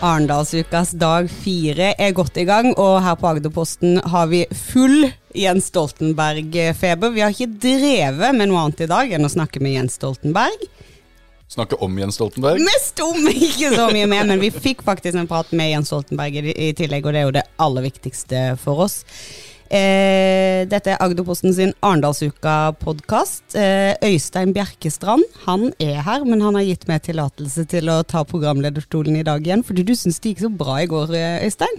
Arendalsukas dag fire er godt i gang, og her på Agderposten har vi full Jens Stoltenberg-feber. Vi har ikke drevet med noe annet i dag enn å snakke med Jens Stoltenberg. Snakke om Jens Stoltenberg? Mest om, ikke så mye mer, men vi fikk faktisk en prat med Jens Stoltenberg i, tillegg, og det er jo det aller viktigste for oss. Eh, dette er Agderposten sin Arendalsuka-podkast. Eh, Øystein Bjerkestrand han er her, men han har gitt meg tillatelse til å ta programlederstolen i dag igjen. Fordi du syns det gikk så bra i går, eh, Øystein?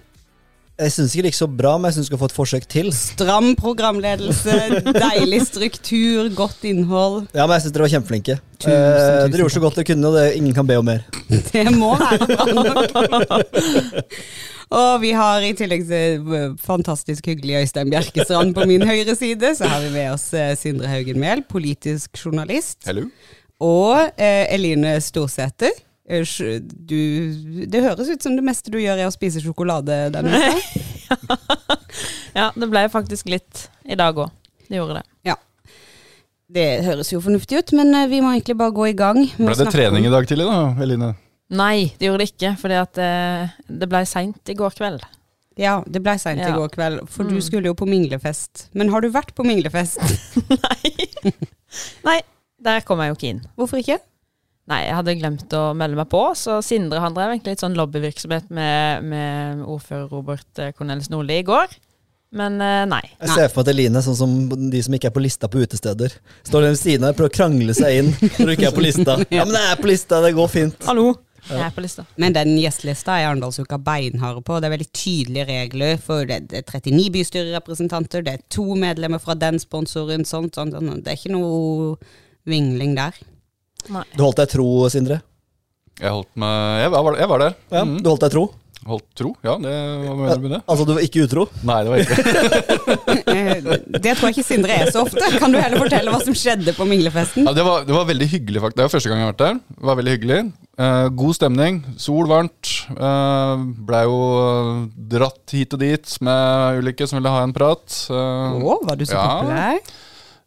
Jeg syns ikke det gikk så bra, men jeg syns du skal få et forsøk til. Stram programledelse, deilig struktur, godt innhold. Ja, men jeg syns dere var kjempeflinke. Tusen, eh, tusen dere gjorde så godt dere kunne, og det, ingen kan be om mer. Det må være bra nok. Og vi har i tillegg til eh, fantastisk hyggelig Øystein Bjerkestrand på min høyre side, så har vi med oss eh, Sindre Haugen Mehl, politisk journalist. Hello? Og eh, Eline Storsæter. Eh, Du, det høres ut som det meste du gjør er å spise sjokolade denne uka. Ja, det ble faktisk litt i dag òg. Det gjorde det. Ja. Det høres jo fornuftig ut, men vi må egentlig bare gå i gang. Ble det trening om- i dag tidlig, da, Eline? Nei, det gjorde det ikke, for at eh, det ble seint i går kveld. Ja, det ble seint i går kveld, for du Mm. skulle jo på minglefest. Men har du vært på minglefest? Nei. Nei, der kom jeg jo ikke inn. Hvorfor ikke? Nei, jeg hadde glemt å melde meg på, så Sindre han drev egentlig litt sånn lobbyvirksomhet med, med ordfører Robert eh, Cornelis Nordli i går. Men eh, nei. Jeg ser for meg at Eline sånn som de som ikke er på lista på utesteder. Står ved siden av deg, prøver å krangle seg inn når du ikke er på lista. Ja, men jeg er på lista, det går fint. Hallo! Jeg er på lista. Men den gjestelista er Arendalsuka beinharde på. Det er veldig tydelige regler. For det er 39 bystyrerepresentanter, det er to medlemmer fra den sponsoren, Sånt, sånt, sånt. Det er ikke noe vingling der. Nei. Du holdt deg tro, Sindre? Jeg holdt meg Jeg var, jeg var der. Ja, mm. Du holdt deg tro? Holdt tro? Ja, det hva mener du med det? Altså, du var ikke utro? Nei, det var ikke Det tror jeg ikke Sindre er så ofte. Kan du heller fortelle hva som skjedde på minglefesten? ja, det, var, det var veldig hyggelig, faktisk. Det var første gang jeg har vært der. Det var veldig hyggelig. Eh, god stemning. Sol, varmt. Eh, Blei jo eh, dratt hit og dit med ulike som ville ha en prat. Eh, Å, var du så ja. populær?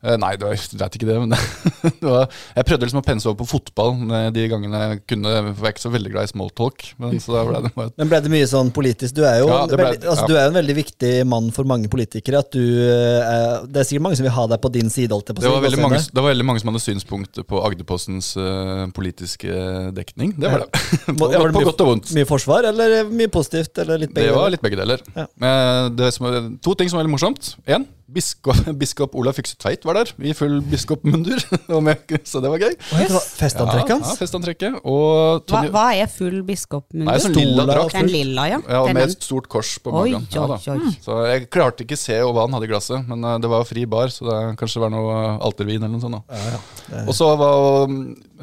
Eh, Nei, det var, jeg vet ikke det. Men det var, jeg prøvde liksom å pense over på fotball eh, de gangene jeg kunne. For jeg er ikke så veldig glad i smalltalk. Men så ble det bare Men ble det mye sånn politisk? Du er jo, Ja, ble- veldig, altså, ja. du er en veldig viktig mann for mange politikere. At du, eh, det er sikkert mange som vil ha deg på din side. På det var, mange, det var veldig mange som hadde synspunkter på Agderpostens uh, politiske dekning. Det var det. på, ja, var det på mye- godt og vondt. Mye forsvar, eller mye positivt? Eller litt begge Det var litt begge deler. Ja. Men, Det som, to ting som var veldig morsomt. Én, biskop, biskop Olav Fykse Tveit var der i full biskopmundur. Så det var gøy. Å, Festantrekket hans? ja, festantrekket. Og Hva, hva er full biskopmundur? Nei, sånn lilla drakt. Den lilla, ja. Ja, med et stort kors på Oi, magen. Ja, oi. Så jeg klarte ikke se hva han hadde i glasset, men eh, det var fri bar, så det kanskje var noe altervin eller noe sånt. Da. Ja, ja. Og så var uh,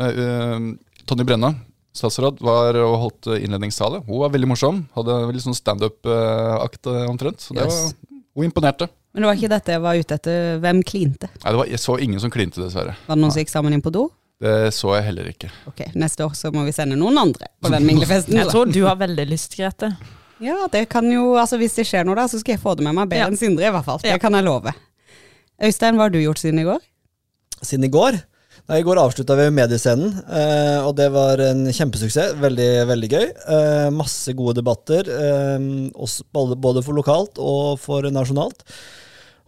uh, Tonje Brenna, statsråd, var og holdt innledningstale. Hun var veldig morsom. Hadde veldig sånn standup-akt omtrent. Så det Yes. var, hun imponerte. Men det var ikke dette jeg var ute etter. Hvem klinte? Nei, det var, jeg så ingen som klinte, dessverre. Var det noen som gikk sammen inn på do? Det så jeg heller ikke. Ok, Neste år så må vi sende noen andre på den minglefesten. Jeg tror du har veldig lyst, Grete. Ja, det kan jo, altså Hvis det skjer noe, da, så skal jeg få det med meg bedre Ja. enn Sindre. i hvert fall. Det Ja. kan jeg love. Øystein, hva har du gjort siden i går? Siden i går? I går avslutta vi mediescenen, eh, og det var en kjempesuksess. Veldig veldig gøy. Eh, masse gode debatter, eh, både for lokalt og for nasjonalt.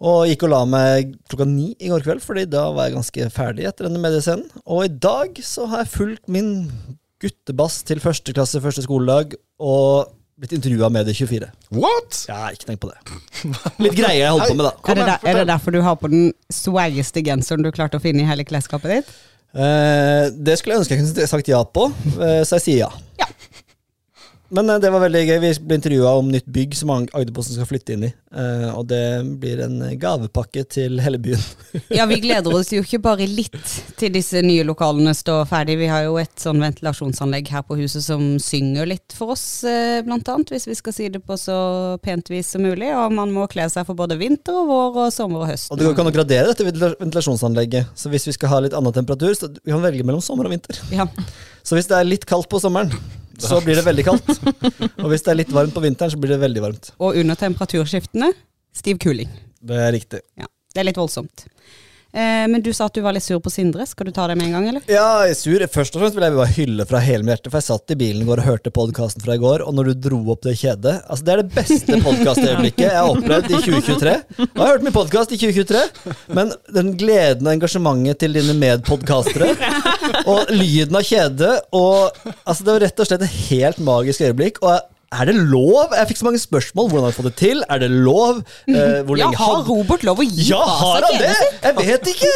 Og gikk og la meg klokka ni i går kveld, fordi da var jeg ganske ferdig etter denne mediescenen. Og i dag så har jeg fulgt min guttebass til første klasse, første skoledag, og blitt intervjua med det 24. What?! Ja, ikke tenk på det. Litt greier jeg holder på med, da. Er det, der, er det derfor du har på den swaggeste genseren du klarte å finne i hele klesskapet ditt? Eh, det skulle jeg ønske jeg kunne sagt ja på, eh, så jeg sier ja. Ja. Men eh, det var veldig gøy. Vi ble intervjua om nytt bygg som Ag- Agderposten skal flytte inn i. Eh, og det blir en gavepakke til hele byen. Ja, vi gleder oss jo ikke bare litt til disse nye lokalene står ferdig. Vi har jo et sånn ventilasjonsanlegg her på huset som synger litt for oss, eh, blant annet, hvis vi skal si det på så pent vis som mulig. Og man må kle seg for både vinter og vår og sommer og høst. Og det kan jo gradere dette ventilasjonsanlegget. Så hvis vi skal ha litt annen temperatur, så vi kan velge mellom sommer og vinter. Ja. Så hvis det er litt kaldt på sommeren, så blir det veldig kaldt. Og hvis det er litt varmt på vinteren, så blir det veldig varmt. Og under temperaturskiftene, stiv kuling. Det er riktig. Ja, det er litt voldsomt. Eh, men du sa at du var litt sur på Sindre. Skal du ta det med en gang, eller? Ja, jeg er sur. Først og fremst vil jeg bare hylle fra hele mitt hjerte, for jeg satt i bilen i går og hørte podkasten fra i går, og når du dro opp det kjedet altså Det er det beste podkastøyeblikket jeg har opplevd i 2023. Jeg har hørt mye podkast i 2023, men den gleden og engasjementet til dine medpodkastere, og lyden av kjedet, og altså Det var rett og slett et helt magisk øyeblikk. og jeg er det lov? Jeg fikk så mange spørsmål. Hvordan har du fått det til? Er det lov? Eh, Ja, har Robert lov å gi Ja, har han det? Jeg vet ikke!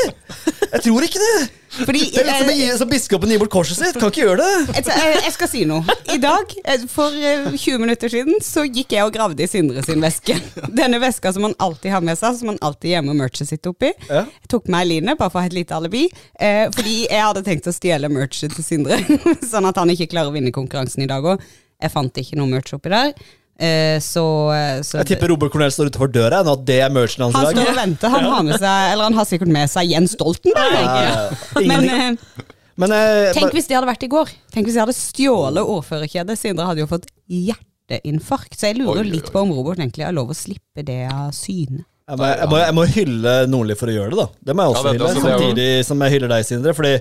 Jeg tror ikke det. Fordi, Det er litt som, å eh, gi, som biskopen gir bort korset sitt. Kan ikke gjøre det. jeg, jeg- skal si noe. I dag, eh, for eh, 20 minutter siden, så gikk jeg og gravde i Sindre sin veske. Denne veska som han alltid har med seg, som han alltid gjemmer merchet sitt oppi. Jeg tok med Eline, bare for å ha et lite alibi. Eh, fordi jeg hadde tenkt å stjele merchet til Sindre, sånn at han ikke klarer å vinne konkurransen i dag òg. Jeg fant ikke noe merch oppi der. Eh, så, eh, så Jeg tipper Robert Cornell står utenfor døra nå, at det er merchen hans han i står dag. og venter. Han har med seg Eller han har sikkert med seg Jens Stoltenberg. Ja, Men eh, Men eh, tenk hvis det hadde vært i går. Tenk hvis jeg hadde stjålet ordførerkjedet. Sindre hadde jo fått hjerteinfarkt. Så jeg lurer Oi, oi, litt oi. på om Robert egentlig har lov å slippe det av syne. jeg, må, jeg, må, jeg må hylle Nordli for å gjøre det, da. Det må jeg også Ja, det- hylle. det Samtidig som jeg hyller deg, Sindre. Fordi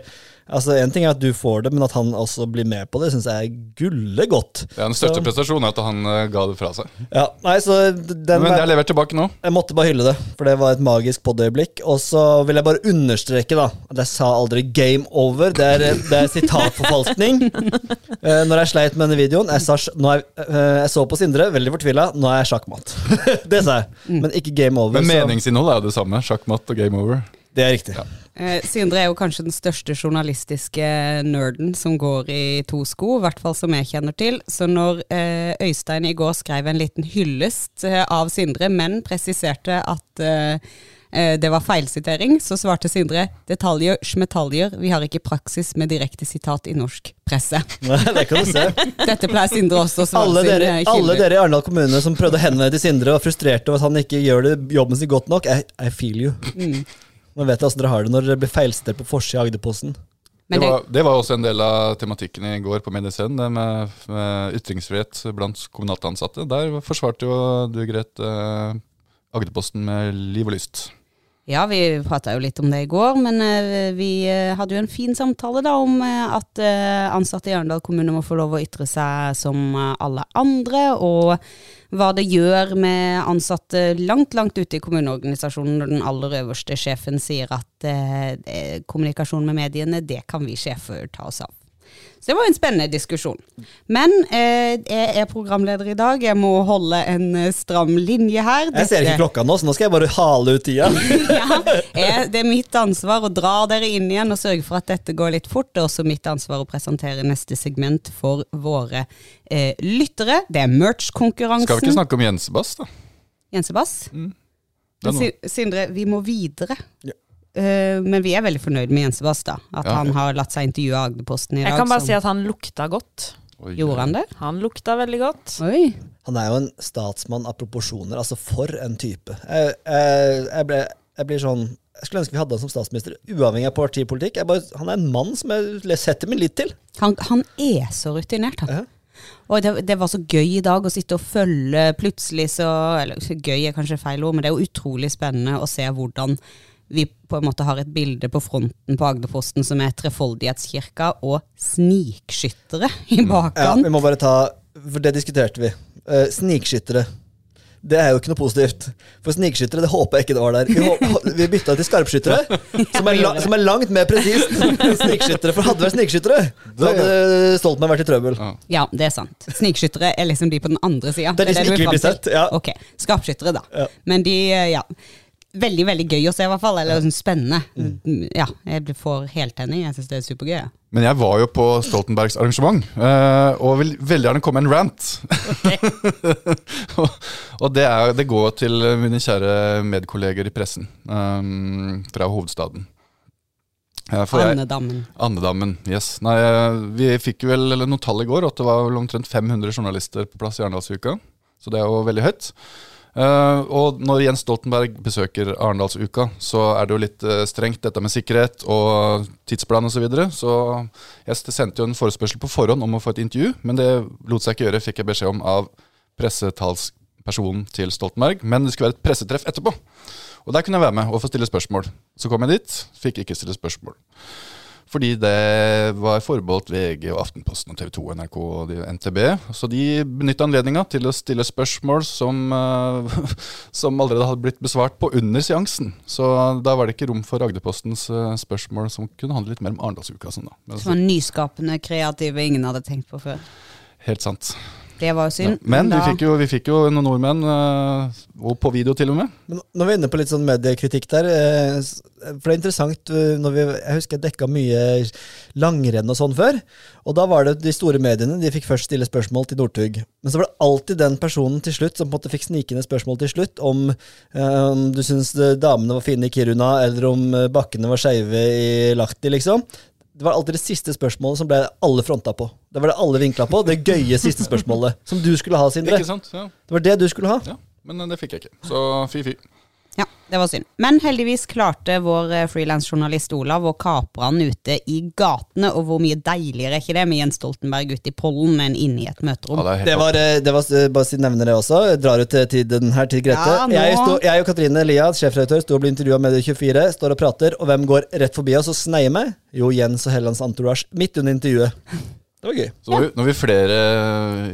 altså, En ting er at du får det, men at han også blir med på det, syns jeg er gulle godt. Ja, den største prestasjonen er at han uh, ga det fra seg. Ja, nei, så den, Men det er levert tilbake nå. Jeg måtte bare hylle det, for det var et magisk podøyeblikk. Og så vil jeg bare understreke da at jeg sa aldri 'game over'. Det er, det er sitatforfalskning. uh, når jeg sleit med denne videoen jeg, sa, er, eh, jeg så på Sindre, veldig fortvila. Nå er jeg sjakkmatt. det sa jeg. Men ikke game over. Men meningsinnholdet er jo det samme. Sjakkmatt og game over. Det er riktig. Eh, Sindre er jo kanskje den største journalistiske nerden som går i to sko, i hvert fall som jeg kjenner til. Så når eh, Øystein i går skrev en liten hyllest eh, av Sindre, men presiserte at eh, eh, det var feilsitering, så svarte Sindre detaljer, smetaljer, vi har ikke praksis med direkte sitat i norsk presse. Nei, det kan du se. Dette pleier Sindre også å svare Alle dere, eh, alle dere i Arendal kommune som prøvde å henvende til Sindre og var frustrerte over at han ikke gjør det, jobben sin godt nok, I, I feel you. Mm. Nå vet jeg åssen dere har det når dere blir feilsitert på forsida av Agderposten. Det, det, var, det var også en del av tematikken i går på Mediescenen, det med, med ytringsfrihet blant kommunalt ansatte. Der forsvarte jo du, Grete, eh, Agderposten med liv og lyst. Ja, vi prata jo litt om det i går, men eh, vi eh, hadde jo en fin samtale da om eh, at ansatte i Arendal kommune må få lov å ytre seg som alle andre, og hva det gjør med ansatte langt, langt ute i kommuneorganisasjonen når den aller øverste sjefen sier at kommunikasjon med mediene, det kan vi sjefer ta oss av. Så det var en spennende diskusjon. Men eh, jeg er programleder i dag, jeg må holde en eh, stram linje her. Jeg ser ikke klokka nå, så nå skal jeg bare hale ut tida. ja, det er mitt ansvar å dra dere inn igjen og sørge for at dette går litt fort. Det er også mitt ansvar å presentere neste segment for våre eh, lyttere. Det er merch-konkurransen. Skal vi ikke snakke om Jensebass, da? Jensebass? Si- Sindre, vi må videre. Ja. Eh, men vi er veldig fornøyd med Jensebass, da. At Ja. han har latt seg intervjue av Agderposten i dag. Jeg kan bare som- si at han lukta godt. Oi, Gjorde han det? Han lukta veldig godt. Oi. Han er jo en statsmann av proporsjoner. Altså, for en type. Jeg, jeg, jeg, ble, jeg blir sånn Jeg skulle ønske vi hadde han som statsminister, uavhengig av partipolitikk. Jeg bare, han er en mann som jeg setter min lit til. Han, han er så rutinert, han. Ja. Og det, det var så gøy i dag å sitte og følge plutselig så Eller gøy er kanskje feil ord, men det er jo utrolig spennende å se hvordan vi på en måte har et bilde på fronten på Agderposten som er Trefoldighetskirka og snikskyttere i Ja, vi må bare ta For det diskuterte vi. Uh, snikskyttere. Det er jo ikke noe positivt. For snikskyttere, det håper jeg ikke det var der. Vi, vi bytta til skarpskyttere, som er, la, som er langt mer presist enn snikskyttere. For hadde det vært snikskyttere, så hadde Stoltenberg vært i trøbbel. Ja. Ja, det er sant. Snikskyttere er liksom de på den andre sida. Det er de som ikke vil bli sett, ja. Ok, Skarpskyttere, da. Ja. Men de, eh, ja. Veldig veldig gøy å se, i hvert fall. Eller sånn spennende. Mm. Ja, jeg får heltenning. Jeg syns det er supergøy. ja. Men jeg var jo på Stoltenbergs arrangement, eh, og vil veldig gjerne komme med en rant. og og det, er, det går til mine kjære medkolleger i pressen um, fra hovedstaden. For jeg- Andedammen. Andedammen, yes. Nei, eh, vi fikk vel eller noen tall i går, at det var vel omtrent 500 journalister på plass i Arendalsuka. Så det er jo veldig høyt. Eh, og når Jens Stoltenberg besøker Arendalsuka, så er det jo litt uh, strengt dette med sikkerhet og tidsplan osv. Så, videre. så jeg sendte jo en forespørsel på forhånd om å få et intervju, men det lot seg ikke gjøre, fikk jeg beskjed om av pressetalspersonen til Stoltenberg. Men det skulle være et pressetreff etterpå. Og der kunne jeg være med og få stille spørsmål. Så kom jeg dit, fikk ikke stille spørsmål. Fordi det var forbeholdt VG og Aftenposten og TV 2, NRK og NTB. Så de benytta anledninga til å stille spørsmål som, eh, som allerede hadde blitt besvart på under seansen. Så da var det ikke rom for Agderpostens eh, spørsmål som kunne handle litt mer om Arendalsuka. Sånn Som var nyskapende, kreative, ingen hadde tenkt på før. helt sant. Det var jo Ja. synd. Men vi fikk, jo, vi fikk jo noen nordmenn, eh, og på video til og med. Men når vi er inne på litt sånn mediekritikk der, eh, for det er interessant eh, når vi, Jeg husker jeg dekka mye langrenn og sånn før. Og da var det de store mediene de fikk først stille spørsmål til Northug. Men så var det alltid den personen til slutt som på en måte fikk snikende spørsmål til slutt om om du syns damene var fine i Kiruna, eller om bakkene var skeive i Lahti, liksom. Det var alltid det siste spørsmålet som ble alle fronta på. Det var det alle vinkla på. Det gøye siste spørsmålet. Som du skulle ha, Sindre. Ikke sant? Ja, Det var det du skulle ha. ja. Men eh, det fikk jeg ikke. Så fy-fy. Ja, det var synd. Men heldigvis klarte vår eh, frilansjournalist Olav å kapre han ute i gatene, og hvor mye deiligere er ikke det med Jens Stoltenberg ute i pollen enn inne i et møterom? Ja, det Det var, eh, det var bare si nevne det også. Jeg Drar ut til tiden her til Grete. Ja, jeg, sto, jeg og Katrine Lia, sjefredaktør, sto og ble intervjua med Medie24, står og prater, og hvem går rett forbi oss og sneier meg? Jo, Jens og Hellands entourage, midt under intervjuet. Det var gøy. Så nå vi- nå er vi flere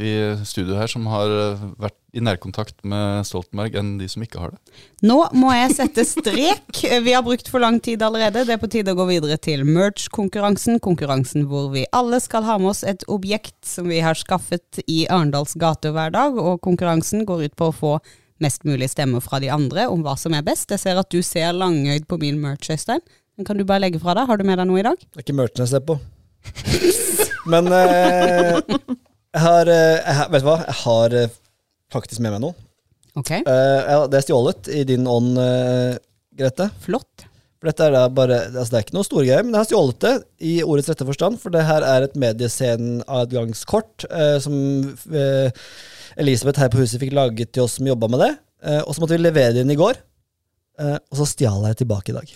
i studio her som har eh, vært i nærkontakt med Stoltenberg enn de som ikke har det. Nå må jeg sette strek. Vi har brukt for lang tid allerede. Det er på tide å gå videre til merch-konkurransen. Konkurransen hvor vi alle skal ha med oss et objekt som vi har skaffet i Arendals gater hver dag. Og konkurransen går ut på å få mest mulig stemmer fra de andre om hva som er best. Jeg ser at du ser langøyd på min merch, Øystein. Den kan du bare legge fra deg. Har du med deg noe i dag? Det er ikke merchen jeg ser på. Men eh, jeg har, eh, jeg, Vet du hva? Jeg har eh, faktisk med meg noe. Ok, Eh, ja, det er stjålet i din ånd, eh, Grete. flott. For dette er da bare, altså det er ikke noe store greier, men jeg har stjålet det i ordets rette forstand. For det her er et mediesceneadgangskort eh, som eh, Elisabeth her på huset fikk laget til oss som jobba med det. Eh, og så måtte vi levere det inn i går. Eh, og så stjal jeg det tilbake i dag.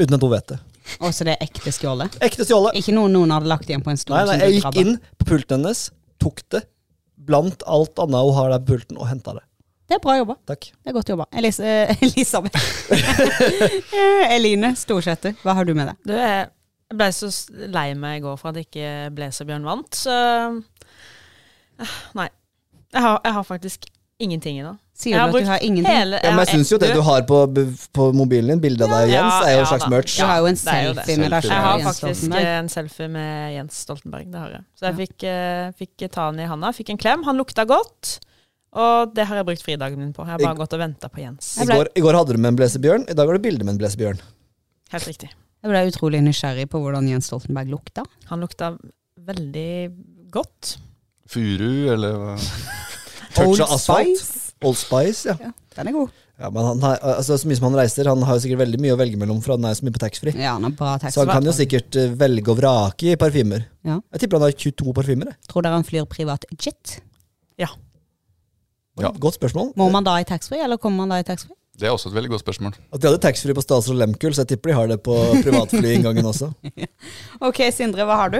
Uten at hun vet det. Og så det er ekte stjålet. Ekte stjålet. Ikke noe noen hadde lagt igjen på en stol. Nei, nei, jeg gikk inn på pulten hennes, tok det blant alt annet hun har der på pulten, og henta det. Det er bra jobba. Takk. Det er godt jobba. Elis eh, Elisabeth. Eline Storsæter, hva har du med deg? Du, jeg ble så lei meg i går for at ikke Blazerbjørn vant, så eh, Nei. Jeg har, jeg har faktisk ingenting i det. Sier du at du har ingenting? Hele, Ja, men jeg syns jo det du har på, på mobilen din, bilde av deg og Ja, Jens, er jo en slags merch. Du har jo en selfie med deg selv. Jeg har faktisk en selfie med Jens Stoltenberg. Det har jeg. Så jeg fikk, eh, fikk ta han i handa, fikk en klem. Han lukta godt. Og det har jeg brukt fridagen min på. Jeg har bare I- gått og venta på Jens. I går, I går hadde du med en blesebjørn, i dag har du bilde med en blesebjørn. Helt riktig. Jeg ble utrolig nysgjerrig på hvordan Jens Stoltenberg lukta. Han lukta veldig godt. Furu, eller hva? Touch Old of asfalt. Spice. Old Spice, ja. Ja, den er god. ja men han har, altså, Så mye som han reiser, han har jo sikkert veldig mye å velge mellom, for han er så mye på taxfree. Ja, han er bra tekst. Så han kan jo sikkert eh, velge og vrake i parfymer. Ja. Jeg tipper han har 22 parfymer. jeg. Tror dere han flyr privat jet? Ja. Ja. Godt spørsmål. Må man da i taxfree, eller kommer man da i taxfree? Det er også et veldig godt spørsmål. At de hadde taxfree på Statsråd Lehmkuhl, så jeg tipper de har det på privatflyinngangen også. Ok, Sindre, hva har du?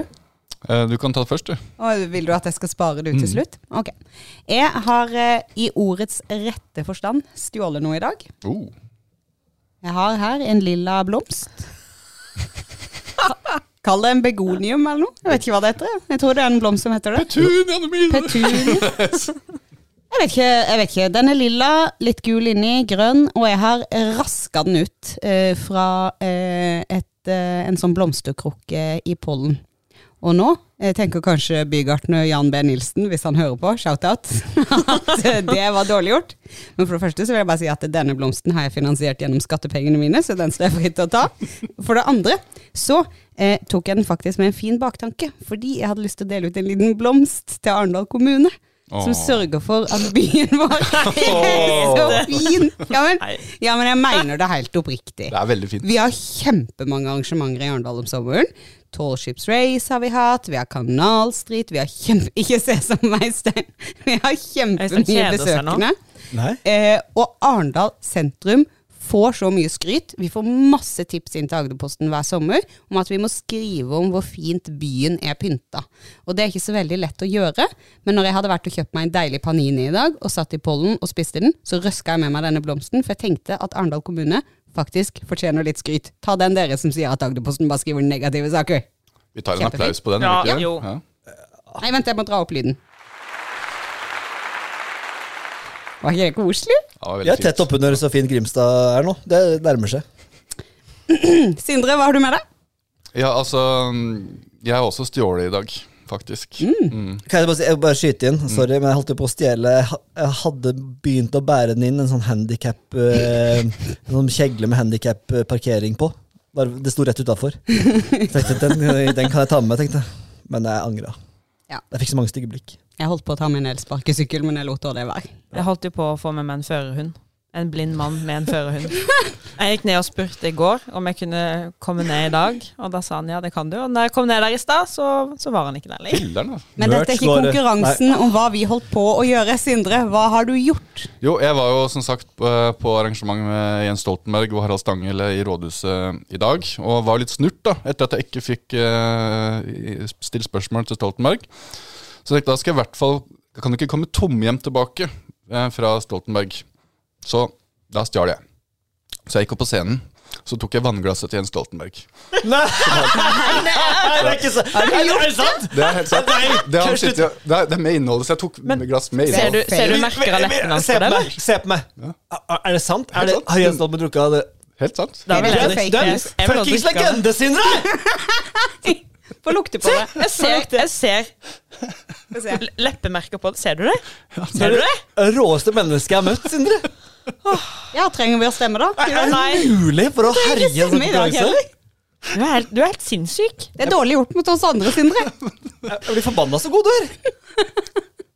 Eh, Du kan ta det først, du. Og vil du at jeg skal spare det ut til slutt? Ok. Jeg har eh, i ordets rette forstand stjålet noe i dag. Oh. Jeg har her en lilla blomst. Kall det en begonium eller noe. Jeg vet ikke hva det heter. Jeg tror det er en blomst som heter det. Petuniaene mine! Petunia. Jeg vet, ikke, jeg vet ikke. Den er lilla, litt gul inni, grønn, og jeg har raska den ut eh, fra eh, et, eh, en sånn blomsterkrukke i pollen. Og nå Jeg tenker kanskje bygartner Jan B. Nilsen, hvis han hører på, shout-out, at eh, det var dårlig gjort. Men for det første så vil jeg bare si at denne blomsten har jeg finansiert gjennom skattepengene mine, så den står jeg fritt til å ta. For det andre så eh, tok jeg den faktisk med en fin baktanke, fordi jeg hadde lyst til å dele ut en liten blomst til Arendal kommune. Som sørger for at byen vår er så fin. Ja men, ja, men jeg mener det helt oppriktig. Det er veldig fint. Vi har kjempemange arrangementer i Arendal om sommeren. Tall Ships Race har vi hatt, vi har Kanal Street, vi har kjempe... Ikke se som meg, Stein. Vi har Øystein kjempemye besøkende. Eh, og Arendal sentrum får så mye skryt. Vi får masse tips inn til Agderposten hver sommer om at vi må skrive om hvor fint byen er pynta. Og det er ikke så veldig lett å gjøre, men når jeg hadde vært og kjøpt meg en deilig panini i dag, og satt i pollen og spiste den, så røska jeg med meg denne blomsten, for jeg tenkte at Arendal kommune faktisk fortjener litt skryt. Ta den dere som sier at Agderposten bare skriver negative saker. Vi tar en Kjempefint. applaus på den. Ja. Ja. Nei, vent, jeg må dra opp lyden. Var ikke det koselig? Ja, Vi er tett oppunder så fint Grimstad er nå. Det nærmer seg. Sindre, hva har du med deg? Ja, altså Jeg har også stjålet i dag, faktisk. Mm. Kan jeg bare, si, jeg bare skyte inn? Sorry, men jeg holdt jo på å stjele Jeg hadde begynt å bære den inn, en sånn handikap eh, En sånn kjegle med handikap-parkering på. Bare, det sto rett utafor. Den, den kan jeg ta med meg, tenkte jeg. Men jeg angra. Ja. Jeg fikk så mange stygge blikk. Jeg holdt på å ta min elsparkesykkel, men jeg lot det være. Jeg holdt jo på å få med meg en førerhund. En blind mann med en førerhund. Jeg gikk ned og spurte i går om jeg kunne komme ned i dag, og da sa han ja, det kan du. Og når jeg kom ned der i stad, så, så var han ikke der lenger. Men dette er ikke konkurransen om hva vi holdt på å gjøre. Sindre, hva har du gjort? Jo, jeg var jo som sagt på arrangement med Jens Stoltenberg og Harald Stanghelle i Rådhuset i dag. Og var litt snurt da, etter at jeg ikke fikk uh, stilt spørsmål til Stoltenberg. Så jeg tenkte da skal jeg i hvert fall Kan du ikke komme tomhjem tilbake eh, fra Stoltenberg. Så da stjal jeg. Så jeg gikk opp på scenen. Så tok jeg vannglasset til Jens Stoltenberg. Nei, det er ikke sant! Er det sant? Det er helt sant. Det, er, kødd, det, er, det er med innholdet, så jeg tok Men glass med Ser innhold. du, ser du merker av leppene hans Se på det? meg! Se på meg. Er- Er det sant? Er det, har Jens Stoltenberg drukket av det? Helt sant. Det Er vel det fuckings det. legende, Sindre! Få lukte på det. Jeg ser, jeg ser leppemerker på det. Ser du det? Ser er du det? det råeste mennesket jeg har møtt, Sindre. Ja, trenger vi å stemme, da? Er Nei. det mulig for å herje en sånn stemme i dag konkurranse? Du er helt, du er helt sinnssyk. Det er dårlig gjort mot oss andre, Sindre. Jeg blir forbanna så god du er.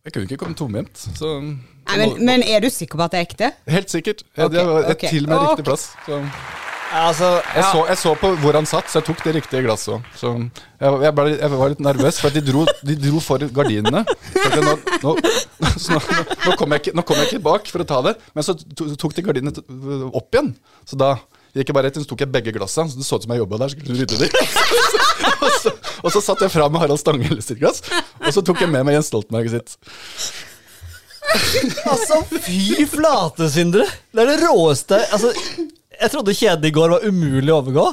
Jeg kunne ikke komme tomhendt. Men, men er du sikker på at det er ekte? Helt sikkert. Jeg, okay. det er til og med riktig plass. Så. Altså, Jeg, så, jeg så på hvor han satt, så jeg tok det riktige glasset òg. Så jeg, jeg, ble, jeg var litt nervøs, for at de dro, de dro for gardinene. For nå, nå, nå, nå, kom jeg ikke, kom jeg ikke bak for å ta det, men så to- tok de gardinene opp igjen. Så da gikk jeg bare rett inn, så tok jeg begge glassene. Så det så ut som jeg jobba der. Så rydde de. og, så, og så satt jeg fra med Harald Stanghelle sitt glass, og så tok jeg med meg Jens Stoltenberg sitt. altså, fy flate, Sindre. Det er det råeste Altså, jeg trodde kjeden i går var umulig å overgå.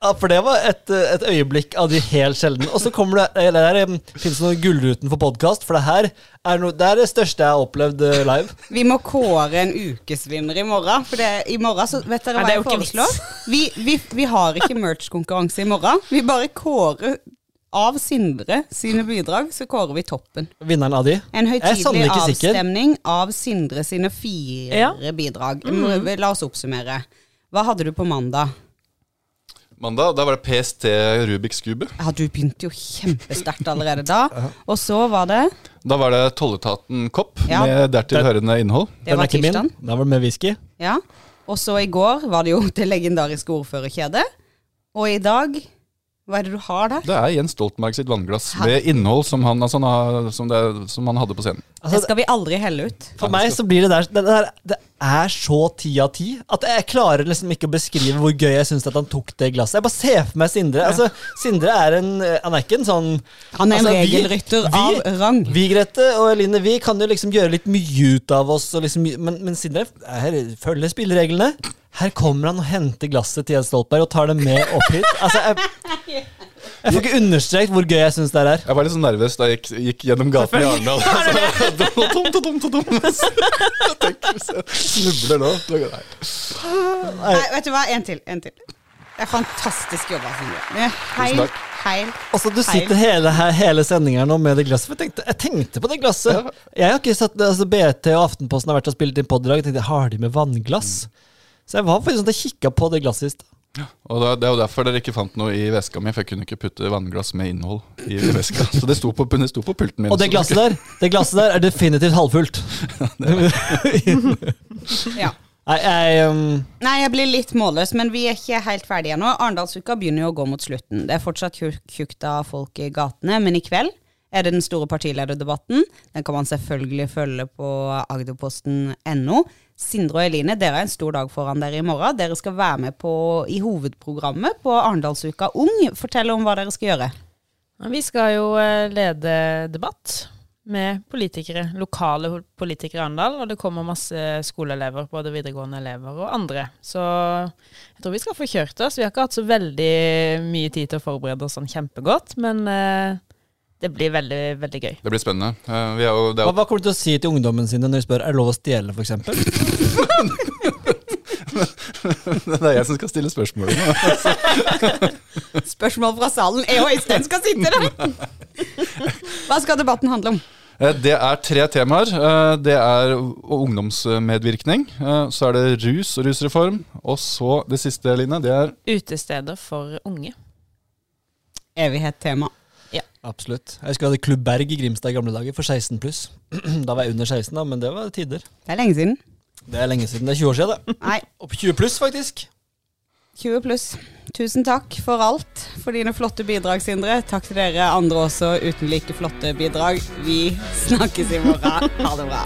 Ja, For det var et, et øyeblikk av de helt sjelden. Og så kommer det Eller der um, finnes noe Gullruten for podkast, for det her er, no, det er det største jeg har opplevd eh, live. Vi må kåre en ukesvinner i morgen. For det, i morgen så vet dere hva det er jeg foreslår? Vi, vi, vi har ikke merch-konkurranse i morgen. Vi bare kårer av Sindre sine bidrag, så kårer vi toppen. Vinneren av de. En høytidelig avstemning sikker. av Sindre sine fire Ja. bidrag. Må- La oss oppsummere. Hva hadde du på mandag? Mandag da var det PST Rubiks kube. Ja, Du begynte jo kjempesterkt allerede da. Og så var det Da var det Tolletaten Kopp Ja. med dertil hørende innhold. Det var tirsdag. Da var det med whisky. Ja. Og så i går var det jo det legendariske ordførerkjedet. Og i dag Hva er det du har der? Det er Jens Stoltenberg sitt vannglass med innhold som han, altså, som, det, som han hadde på scenen. Det Altså, skal vi aldri helle ut. for meg så blir det der det, der det er så ti av ti at jeg klarer liksom ikke å beskrive hvor gøy jeg syns at han tok det glasset. Jeg bare ser for meg Sindre. Altså, Sindre er en Han er ikke en sånn Han er en Altså, vi- regelrytter vi- av rang. Vi Grete og Eline vi kan jo liksom gjøre litt mye ut av oss, og liksom, men, men Sindre her, følger spillereglene. Her kommer han og henter glasset til Jens Stoltenberg og tar det med opp hit. Altså, jeg, jeg får ikke understreket hvor gøy jeg syns det er. Jeg var litt sånn nervøs da jeg gikk, gikk gjennom gaten i Arendal. Så, dum, dum, dum, dum, dum. Jeg tenker, hvis jeg snubler nå nei. Nei, vet du hva? En til. En til. Det er fantastisk jobba, Sindre. Tusen Heil, heil. Altså, Du sitter hele, hele sendinga nå med det glasset. Jeg tenkte, jeg tenkte på det glasset. Jeg har ikke satt, altså BT og Aftenposten har vært og spilt inn pod i dag. Jeg tenkte, Har de med vannglass? Så jeg var faktisk sånn at jeg kikka på det glasset i stad. Og det, det er jo derfor dere ikke fant noe i veska mi, for jeg kunne ikke putte vannglass med innhold i veska. Så det sto på, det sto på pulten min. Og det glasset der det glasset der er definitivt halvfullt. Ja. Nei, jeg um, Nei, jeg blir litt målløs, men vi er ikke helt ferdige ennå. Arendalsuka begynner jo å gå mot slutten. Det er fortsatt tjukt av folk i gatene, men i kveld er det den store partilederdebatten. Den kan man selvfølgelig følge på agderposten.no. Sindre og Eline, dere har en stor dag foran dere i morgen. Dere skal være med på, i hovedprogrammet på Arendalsuka Ung. Fortell om hva dere skal gjøre. Vi skal jo eh, lede debatt med politikere, lokale politikere i Arendal. Og det kommer masse skoleelever, både videregående elever og andre. Så jeg tror vi skal få kjørt oss. Vi har ikke hatt så veldig mye tid til å forberede oss sånn kjempegodt, men eh, det blir veldig, veldig gøy. Det blir spennende. Uh, jo, hva, hva, kommer du til å si til ungdommen sine når de spør er det lov å stjele, f.eks.? det er jeg som skal stille spørsmål. spørsmål fra salen. Jeg og Øystein skal sitte der! Hva skal debatten handle om? Eh, det er tre temaer. Eh, det er ungdomsmedvirkning. Så er det rus og rusreform. Og så det siste, Line, det er Utesteder for unge. Evighet tema. Absolutt. Jeg husker jeg hadde Klubb Berg i Grimstad i gamle dager, for 16 pluss. Da var jeg under 16, da, men det var tider. Det er lenge siden. Det er lenge siden. Det er 20 år siden, det. Nei. Opp 20 pluss, faktisk. 20 pluss. Tusen takk for alt, for dine flotte bidrag, Sindre. Takk til dere andre også uten like flotte bidrag. Vi snakkes i morgen. Ha det bra.